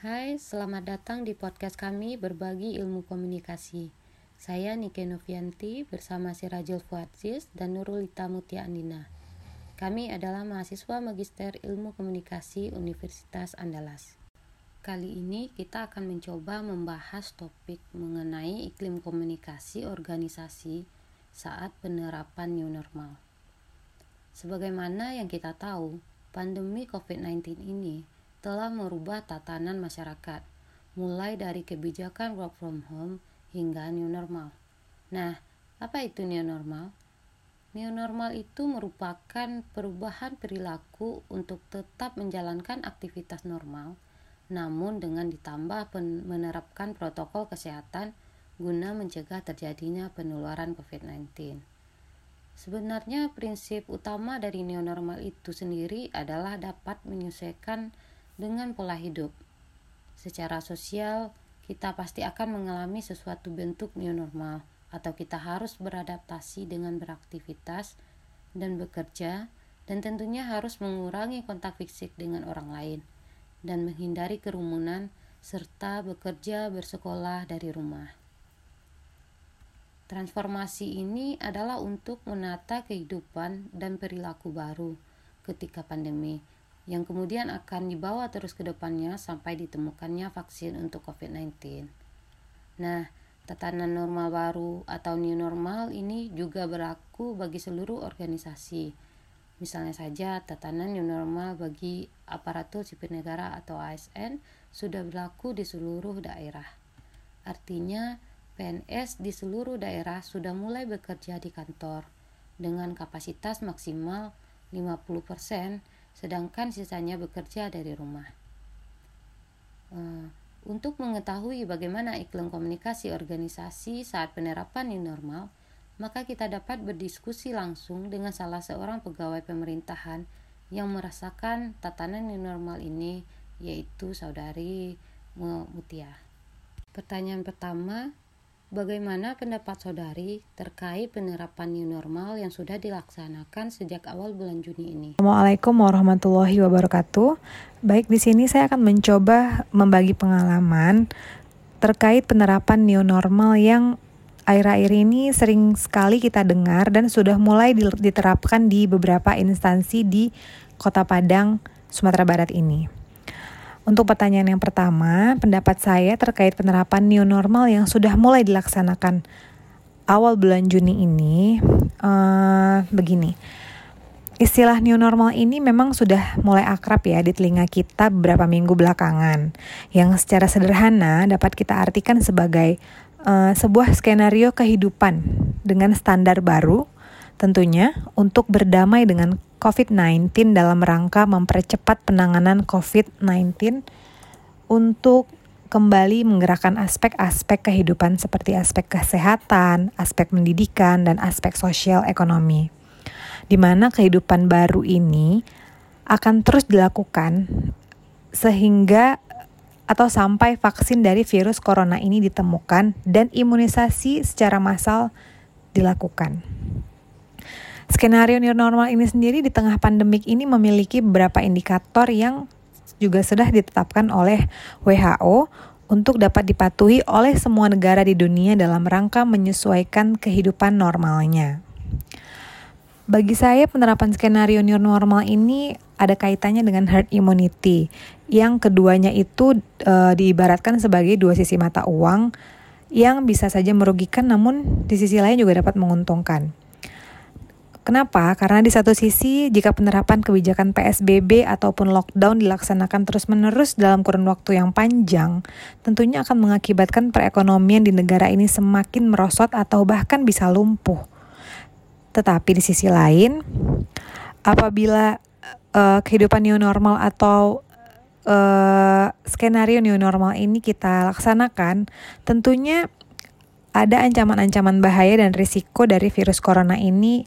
Hai, selamat datang di podcast kami Berbagi Ilmu Komunikasi. Saya Nike Novianti bersama Sirajul Fuadzis dan Nurulita Mutia Andina. Kami adalah mahasiswa Magister Ilmu Komunikasi Universitas Andalas. Kali ini kita akan mencoba membahas topik mengenai iklim komunikasi organisasi saat penerapan new normal. Sebagaimana yang kita tahu, pandemi COVID-19 ini telah merubah tatanan masyarakat, mulai dari kebijakan work from home hingga new normal. Nah, apa itu new normal? New normal itu merupakan perubahan perilaku untuk tetap menjalankan aktivitas normal, namun dengan ditambah menerapkan protokol kesehatan guna mencegah terjadinya penularan COVID-19. Sebenarnya prinsip utama dari new normal itu sendiri adalah dapat menyesuaikan dengan pola hidup. Secara sosial, kita pasti akan mengalami sesuatu bentuk new normal, atau kita harus beradaptasi dengan beraktivitas dan bekerja, dan tentunya harus mengurangi kontak fisik dengan orang lain, dan menghindari kerumunan, serta bekerja bersekolah dari rumah. Transformasi ini adalah untuk menata kehidupan dan perilaku baru ketika pandemi yang kemudian akan dibawa terus ke depannya sampai ditemukannya vaksin untuk COVID-19. Nah, tatanan normal baru atau new normal ini juga berlaku bagi seluruh organisasi. Misalnya saja, tatanan new normal bagi aparatur sipil negara atau ASN sudah berlaku di seluruh daerah. Artinya, PNS di seluruh daerah sudah mulai bekerja di kantor dengan kapasitas maksimal 50% sedangkan sisanya bekerja dari rumah. Uh, untuk mengetahui bagaimana iklim komunikasi organisasi saat penerapan new normal, maka kita dapat berdiskusi langsung dengan salah seorang pegawai pemerintahan yang merasakan tatanan new normal ini, yaitu saudari Mutia. Pertanyaan pertama, Bagaimana pendapat saudari terkait penerapan new normal yang sudah dilaksanakan sejak awal bulan Juni ini? Assalamualaikum warahmatullahi wabarakatuh. Baik, di sini saya akan mencoba membagi pengalaman terkait penerapan new normal yang akhir-akhir ini sering sekali kita dengar dan sudah mulai diterapkan di beberapa instansi di Kota Padang, Sumatera Barat ini. Untuk pertanyaan yang pertama, pendapat saya terkait penerapan new normal yang sudah mulai dilaksanakan awal bulan Juni ini, uh, begini. Istilah new normal ini memang sudah mulai akrab ya di telinga kita beberapa minggu belakangan, yang secara sederhana dapat kita artikan sebagai uh, sebuah skenario kehidupan dengan standar baru, tentunya untuk berdamai dengan COVID-19 dalam rangka mempercepat penanganan COVID-19 untuk kembali menggerakkan aspek-aspek kehidupan seperti aspek kesehatan, aspek pendidikan, dan aspek sosial ekonomi. Di mana kehidupan baru ini akan terus dilakukan sehingga atau sampai vaksin dari virus corona ini ditemukan dan imunisasi secara massal dilakukan. Skenario new normal ini sendiri di tengah pandemik ini memiliki beberapa indikator yang juga sudah ditetapkan oleh WHO untuk dapat dipatuhi oleh semua negara di dunia dalam rangka menyesuaikan kehidupan normalnya. Bagi saya penerapan skenario new normal ini ada kaitannya dengan herd immunity yang keduanya itu e, diibaratkan sebagai dua sisi mata uang yang bisa saja merugikan namun di sisi lain juga dapat menguntungkan. Kenapa? Karena di satu sisi, jika penerapan kebijakan PSBB ataupun lockdown dilaksanakan terus-menerus dalam kurun waktu yang panjang, tentunya akan mengakibatkan perekonomian di negara ini semakin merosot atau bahkan bisa lumpuh. Tetapi di sisi lain, apabila uh, kehidupan new normal atau uh, skenario new normal ini kita laksanakan, tentunya ada ancaman-ancaman bahaya dan risiko dari virus corona ini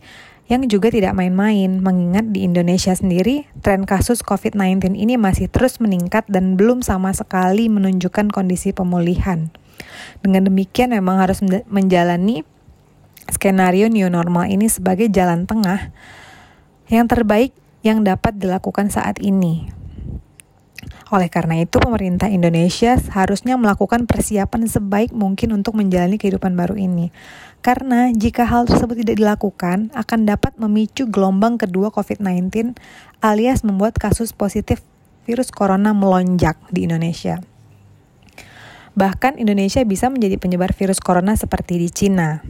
yang juga tidak main-main mengingat di Indonesia sendiri tren kasus COVID-19 ini masih terus meningkat dan belum sama sekali menunjukkan kondisi pemulihan. Dengan demikian memang harus menjalani skenario new normal ini sebagai jalan tengah yang terbaik yang dapat dilakukan saat ini. Oleh karena itu, pemerintah Indonesia seharusnya melakukan persiapan sebaik mungkin untuk menjalani kehidupan baru ini. Karena jika hal tersebut tidak dilakukan, akan dapat memicu gelombang kedua COVID-19 alias membuat kasus positif virus corona melonjak di Indonesia. Bahkan Indonesia bisa menjadi penyebar virus corona seperti di Cina.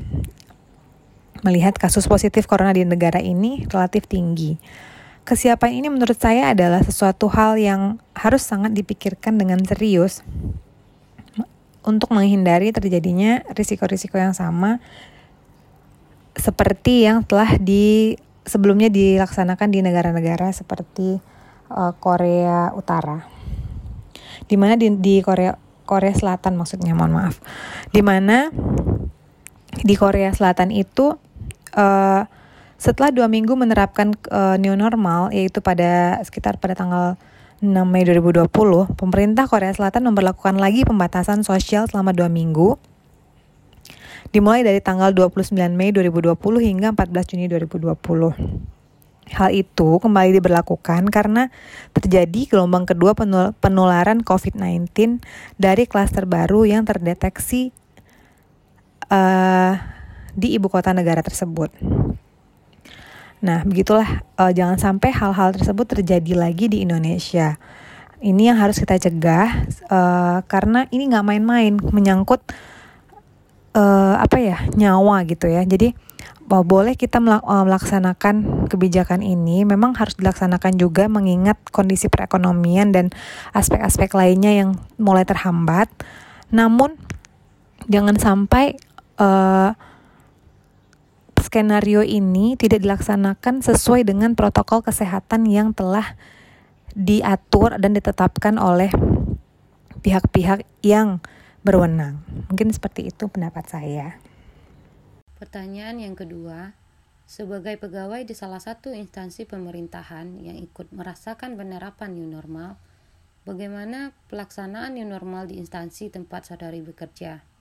Melihat kasus positif corona di negara ini relatif tinggi Kesiapan ini menurut saya adalah sesuatu hal yang harus sangat dipikirkan dengan serius untuk menghindari terjadinya risiko-risiko yang sama seperti yang telah di sebelumnya dilaksanakan di negara-negara seperti uh, Korea Utara. Di mana di, di Korea Korea Selatan maksudnya, mohon maaf. Di mana di Korea Selatan itu uh, setelah dua minggu menerapkan uh, new normal, yaitu pada sekitar pada tanggal 6 Mei 2020, pemerintah Korea Selatan memperlakukan lagi pembatasan sosial selama dua minggu, dimulai dari tanggal 29 Mei 2020 hingga 14 Juni 2020. Hal itu kembali diberlakukan karena terjadi gelombang kedua penularan COVID-19 dari klaster baru yang terdeteksi uh, di ibu kota negara tersebut. Nah, begitulah uh, jangan sampai hal-hal tersebut terjadi lagi di Indonesia. Ini yang harus kita cegah uh, karena ini nggak main-main menyangkut uh, apa ya nyawa gitu ya. Jadi bahwa boleh kita melaksanakan kebijakan ini memang harus dilaksanakan juga mengingat kondisi perekonomian dan aspek-aspek lainnya yang mulai terhambat. Namun jangan sampai uh, skenario ini tidak dilaksanakan sesuai dengan protokol kesehatan yang telah diatur dan ditetapkan oleh pihak-pihak yang berwenang. Mungkin seperti itu pendapat saya. Pertanyaan yang kedua, sebagai pegawai di salah satu instansi pemerintahan yang ikut merasakan penerapan new normal, bagaimana pelaksanaan new normal di instansi tempat saudari bekerja?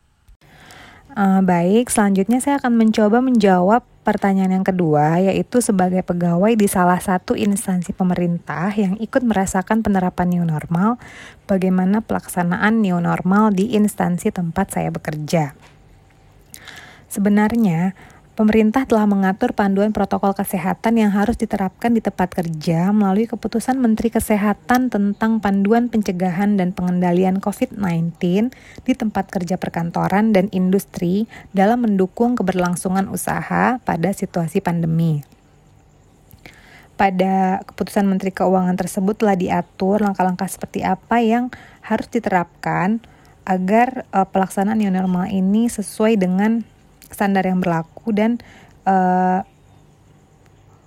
Uh, baik, selanjutnya saya akan mencoba menjawab pertanyaan yang kedua, yaitu sebagai pegawai di salah satu instansi pemerintah yang ikut merasakan penerapan new normal, bagaimana pelaksanaan new normal di instansi tempat saya bekerja. Sebenarnya, Pemerintah telah mengatur panduan protokol kesehatan yang harus diterapkan di tempat kerja melalui keputusan Menteri Kesehatan tentang panduan pencegahan dan pengendalian COVID-19 di tempat kerja perkantoran dan industri dalam mendukung keberlangsungan usaha pada situasi pandemi. Pada keputusan Menteri Keuangan tersebut telah diatur langkah-langkah seperti apa yang harus diterapkan agar uh, pelaksanaan new normal ini sesuai dengan standar yang berlaku dan uh,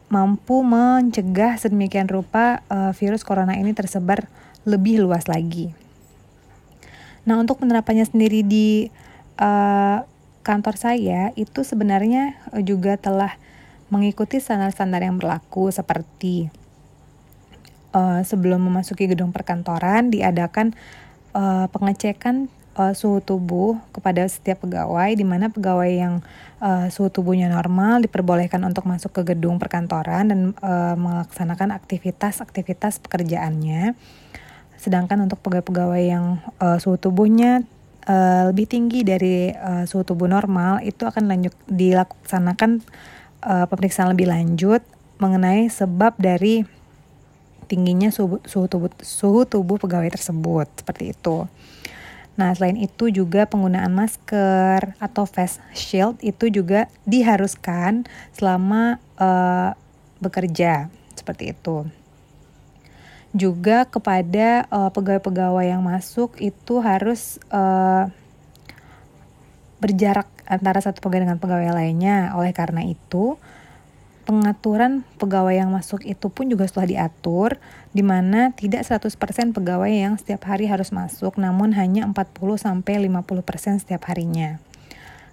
mampu mencegah sedemikian rupa uh, virus corona ini tersebar lebih luas lagi. Nah, untuk penerapannya sendiri di uh, kantor saya itu sebenarnya juga telah mengikuti standar-standar yang berlaku seperti uh, sebelum memasuki gedung perkantoran diadakan uh, pengecekan uh, suhu tubuh kepada setiap pegawai di mana pegawai yang uh, suhu tubuhnya normal diperbolehkan untuk masuk ke gedung perkantoran dan uh, melaksanakan aktivitas-aktivitas pekerjaannya. Sedangkan untuk pegawai-pegawai yang uh, suhu tubuhnya uh, lebih tinggi dari uh, suhu tubuh normal itu akan lanjut dilaksanakan uh, pemeriksaan lebih lanjut mengenai sebab dari tingginya suhu, suhu tubuh suhu tubuh pegawai tersebut seperti itu. Nah, selain itu juga penggunaan masker atau face shield itu juga diharuskan selama uh, bekerja seperti itu. Juga kepada uh, pegawai-pegawai yang masuk itu harus uh, berjarak antara satu pegawai dengan pegawai lainnya. Oleh karena itu, pengaturan pegawai yang masuk itu pun juga setelah diatur di mana tidak 100% pegawai yang setiap hari harus masuk namun hanya 40 sampai 50% setiap harinya.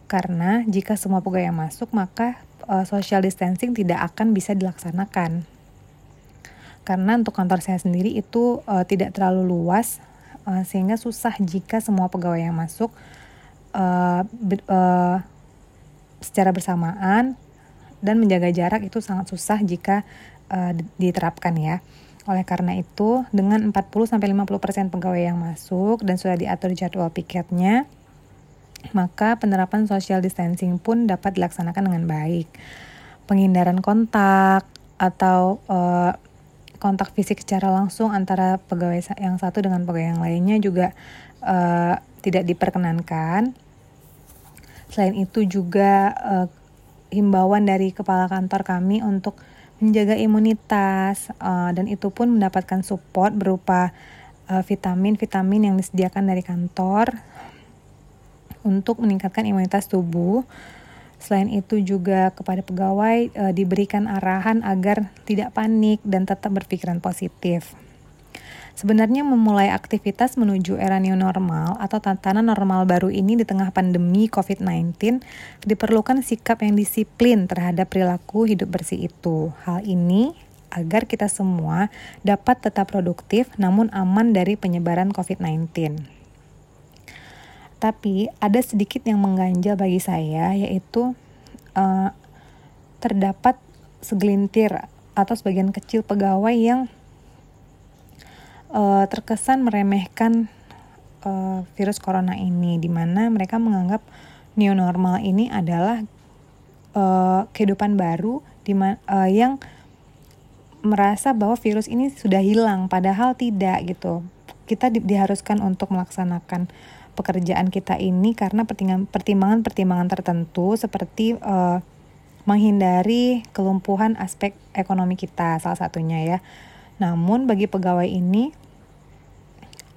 Karena jika semua pegawai yang masuk maka uh, social distancing tidak akan bisa dilaksanakan. Karena untuk kantor saya sendiri itu uh, tidak terlalu luas uh, sehingga susah jika semua pegawai yang masuk uh, uh, secara bersamaan dan menjaga jarak itu sangat susah jika uh, diterapkan ya. Oleh karena itu, dengan 40-50% pegawai yang masuk dan sudah diatur jadwal piketnya, maka penerapan social distancing pun dapat dilaksanakan dengan baik. Penghindaran kontak atau uh, kontak fisik secara langsung antara pegawai yang satu dengan pegawai yang lainnya juga uh, tidak diperkenankan. Selain itu juga uh, himbauan dari kepala kantor kami untuk menjaga imunitas uh, dan itu pun mendapatkan support berupa vitamin-vitamin uh, yang disediakan dari kantor untuk meningkatkan imunitas tubuh. Selain itu juga kepada pegawai e, diberikan arahan agar tidak panik dan tetap berpikiran positif. Sebenarnya memulai aktivitas menuju era new normal atau tatanan normal baru ini di tengah pandemi COVID-19 diperlukan sikap yang disiplin terhadap perilaku hidup bersih itu. Hal ini agar kita semua dapat tetap produktif namun aman dari penyebaran COVID-19. Tapi ada sedikit yang mengganjal bagi saya yaitu uh, terdapat segelintir atau sebagian kecil pegawai yang uh, terkesan meremehkan uh, virus corona ini di mana mereka menganggap new normal ini adalah uh, kehidupan baru di uh, yang merasa bahwa virus ini sudah hilang padahal tidak gitu. Kita di diharuskan untuk melaksanakan pekerjaan kita ini karena pertimbangan-pertimbangan tertentu seperti uh, menghindari kelumpuhan aspek ekonomi kita salah satunya ya. Namun bagi pegawai ini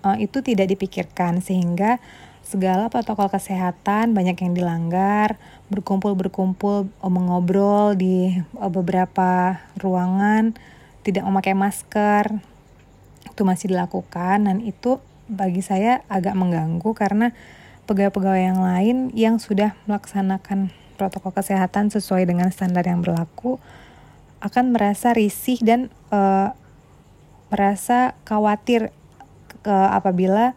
uh, itu tidak dipikirkan sehingga segala protokol kesehatan banyak yang dilanggar, berkumpul-berkumpul uh, mengobrol di uh, beberapa ruangan, tidak memakai masker itu masih dilakukan. Dan itu bagi saya agak mengganggu karena pegawai-pegawai yang lain yang sudah melaksanakan protokol kesehatan sesuai dengan standar yang berlaku akan merasa risih dan uh, merasa khawatir ke apabila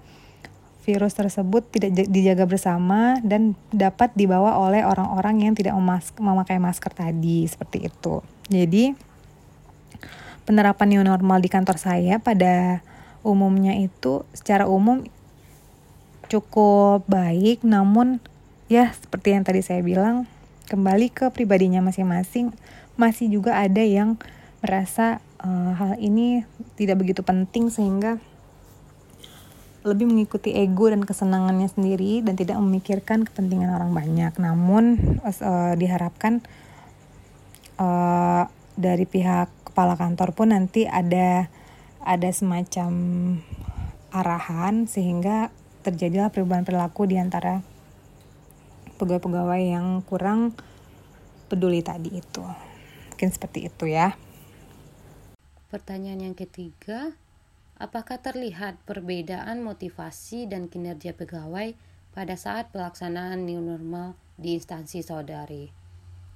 virus tersebut tidak dijaga bersama dan dapat dibawa oleh orang-orang yang tidak memakai masker tadi seperti itu. Jadi penerapan new normal di kantor saya pada umumnya itu secara umum cukup baik namun ya seperti yang tadi saya bilang kembali ke pribadinya masing-masing masih juga ada yang merasa uh, hal ini tidak begitu penting sehingga lebih mengikuti ego dan kesenangannya sendiri dan tidak memikirkan kepentingan orang banyak. Namun uh, diharapkan uh, dari pihak kepala kantor pun nanti ada ada semacam arahan sehingga terjadilah perubahan perilaku di antara pegawai-pegawai yang kurang peduli tadi itu. Mungkin seperti itu ya. Pertanyaan yang ketiga, apakah terlihat perbedaan motivasi dan kinerja pegawai pada saat pelaksanaan new normal di instansi saudari?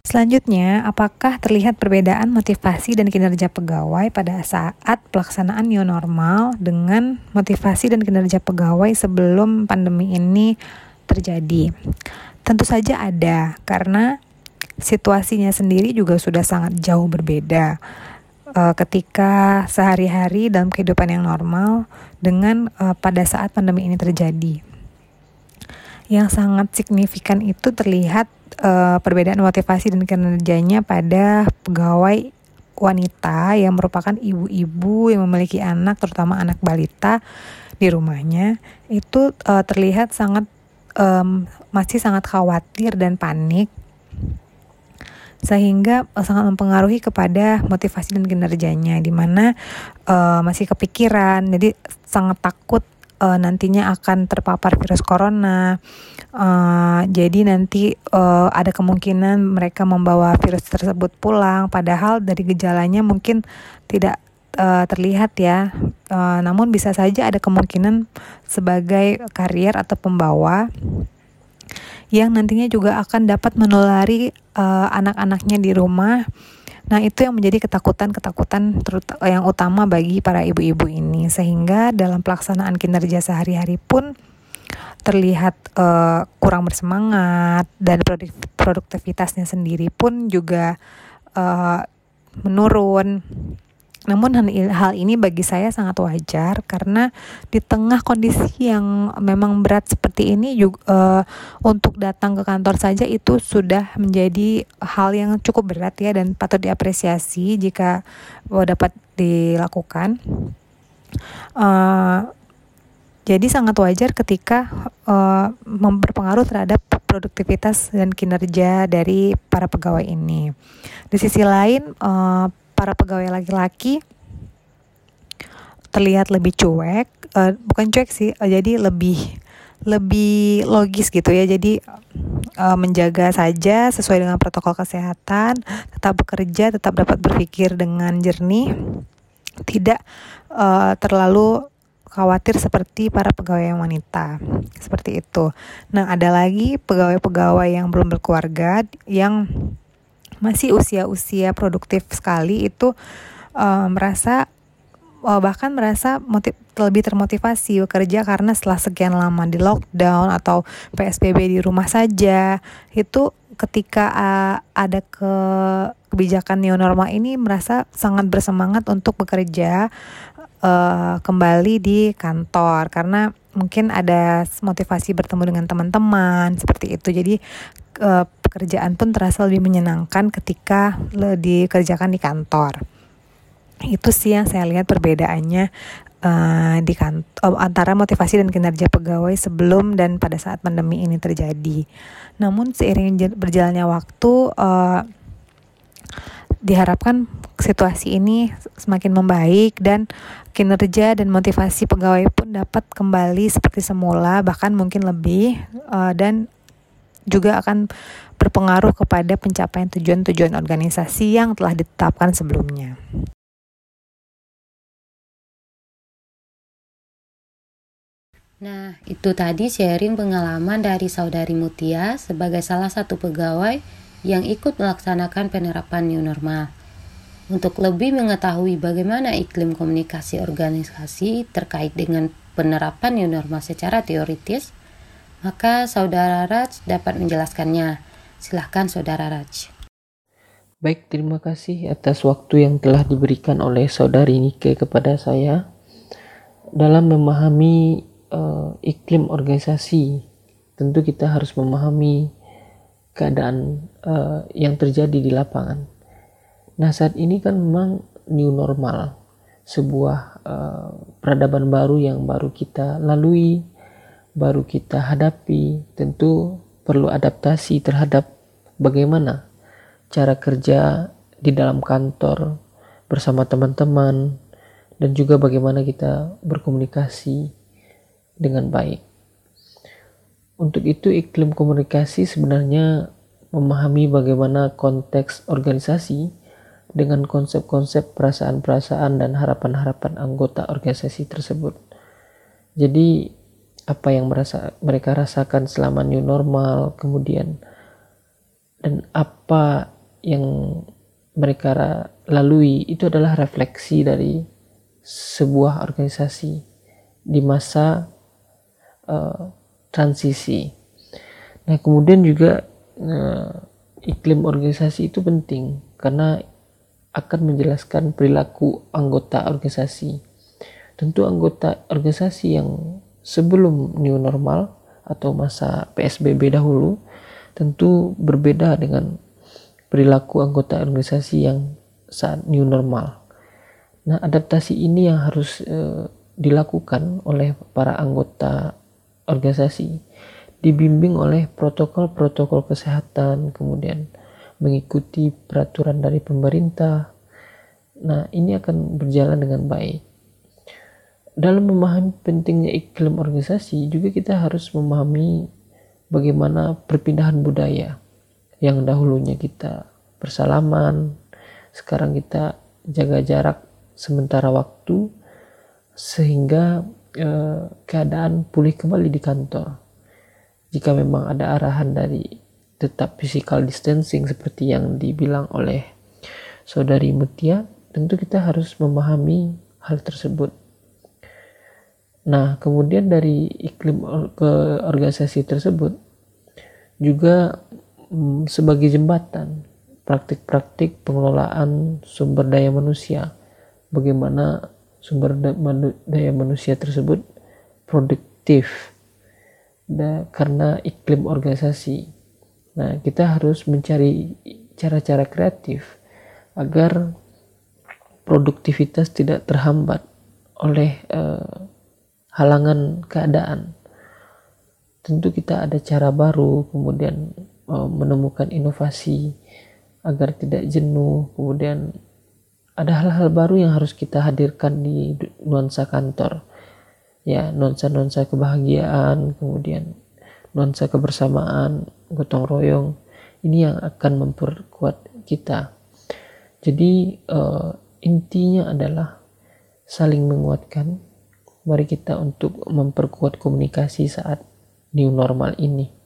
Selanjutnya, apakah terlihat perbedaan motivasi dan kinerja pegawai pada saat pelaksanaan new normal dengan motivasi dan kinerja pegawai sebelum pandemi ini terjadi? Tentu saja ada, karena situasinya sendiri juga sudah sangat jauh berbeda. Uh, ketika sehari-hari dalam kehidupan yang normal dengan uh, pada saat pandemi ini terjadi. Yang sangat signifikan itu terlihat uh, perbedaan motivasi dan kinerjanya pada pegawai wanita yang merupakan ibu-ibu yang memiliki anak, terutama anak balita di rumahnya, itu uh, terlihat sangat um, masih sangat khawatir dan panik sehingga uh, sangat mempengaruhi kepada motivasi dan kinerjanya di mana uh, masih kepikiran jadi sangat takut uh, nantinya akan terpapar virus corona. Uh, jadi nanti uh, ada kemungkinan mereka membawa virus tersebut pulang, padahal dari gejalanya mungkin tidak uh, terlihat ya. Uh, namun bisa saja ada kemungkinan sebagai karier atau pembawa yang nantinya juga akan dapat menulari uh, anak-anaknya di rumah. Nah, itu yang menjadi ketakutan-ketakutan yang utama bagi para ibu-ibu ini. Sehingga dalam pelaksanaan kinerja sehari-hari pun terlihat uh, kurang bersemangat dan produktivitasnya sendiri pun juga uh, menurun Namun hal ini bagi saya sangat wajar karena di tengah kondisi yang memang berat seperti ini juga uh, untuk datang ke kantor saja itu sudah menjadi hal yang cukup berat ya dan patut diapresiasi jika uh, dapat dilakukan. Uh, jadi sangat wajar ketika uh, berpengaruh terhadap produktivitas dan kinerja dari para pegawai ini. Di sisi lain, uh, para pegawai laki-laki terlihat lebih cuek, uh, bukan cuek sih, uh, jadi lebih lebih logis gitu ya. Jadi uh, menjaga saja sesuai dengan protokol kesehatan, tetap bekerja, tetap dapat berpikir dengan jernih, tidak uh, terlalu khawatir seperti para pegawai yang wanita. Seperti itu. Nah, ada lagi pegawai-pegawai yang belum berkeluarga yang masih usia-usia produktif sekali itu uh, merasa uh, bahkan merasa motiv lebih termotivasi bekerja karena setelah sekian lama di lockdown atau PSBB di rumah saja itu ketika uh, ada ke kebijakan new normal ini merasa sangat bersemangat untuk bekerja uh, kembali di kantor. Karena mungkin ada motivasi bertemu dengan teman-teman seperti itu. Jadi uh, pekerjaan pun terasa lebih menyenangkan ketika dikerjakan di kantor. Itu sih yang saya lihat perbedaannya uh, di kantor oh, antara motivasi dan kinerja pegawai sebelum dan pada saat pandemi ini terjadi. Namun seiring berjalannya waktu uh, diharapkan situasi ini semakin membaik dan kinerja dan motivasi pegawai pun dapat kembali seperti semula bahkan mungkin lebih uh, dan juga akan berpengaruh kepada pencapaian tujuan-tujuan organisasi yang telah ditetapkan sebelumnya. Nah, itu tadi sharing pengalaman dari Saudari Mutia sebagai salah satu pegawai yang ikut melaksanakan penerapan new normal. Untuk lebih mengetahui bagaimana iklim komunikasi organisasi terkait dengan penerapan new normal secara teoritis, maka Saudara Raj dapat menjelaskannya. Silahkan Saudara Raj. Baik, terima kasih atas waktu yang telah diberikan oleh Saudari Nike kepada saya dalam memahami uh, iklim organisasi. Tentu kita harus memahami keadaan uh, yang terjadi di lapangan. Nah, saat ini kan memang new normal, sebuah uh, peradaban baru yang baru kita lalui baru kita hadapi tentu perlu adaptasi terhadap bagaimana cara kerja di dalam kantor bersama teman-teman dan juga bagaimana kita berkomunikasi dengan baik. Untuk itu iklim komunikasi sebenarnya memahami bagaimana konteks organisasi dengan konsep-konsep perasaan-perasaan dan harapan-harapan anggota organisasi tersebut. Jadi apa yang merasa mereka rasakan selama new normal kemudian dan apa yang mereka lalui itu adalah refleksi dari sebuah organisasi di masa uh, transisi. Nah kemudian juga uh, iklim organisasi itu penting karena akan menjelaskan perilaku anggota organisasi. Tentu anggota organisasi yang sebelum new normal atau masa PSBB dahulu tentu berbeda dengan perilaku anggota organisasi yang saat new normal. Nah, adaptasi ini yang harus e, dilakukan oleh para anggota organisasi, dibimbing oleh protokol-protokol kesehatan, kemudian mengikuti peraturan dari pemerintah. Nah, ini akan berjalan dengan baik dalam memahami pentingnya iklim organisasi juga kita harus memahami bagaimana perpindahan budaya yang dahulunya kita bersalaman sekarang kita jaga jarak sementara waktu sehingga eh, keadaan pulih kembali di kantor. Jika memang ada arahan dari tetap physical distancing seperti yang dibilang oleh saudari Mutia tentu kita harus memahami hal tersebut Nah, kemudian dari iklim ke organisasi tersebut juga mm, sebagai jembatan praktik-praktik pengelolaan sumber daya manusia bagaimana sumber daya manusia tersebut produktif da, karena iklim organisasi. Nah, kita harus mencari cara-cara kreatif agar produktivitas tidak terhambat oleh uh, halangan keadaan. Tentu kita ada cara baru, kemudian uh, menemukan inovasi agar tidak jenuh, kemudian ada hal-hal baru yang harus kita hadirkan di nuansa kantor ya nuansa-nuansa kebahagiaan kemudian nuansa kebersamaan gotong royong ini yang akan memperkuat kita jadi uh, intinya adalah saling menguatkan mari kita untuk memperkuat komunikasi saat new normal ini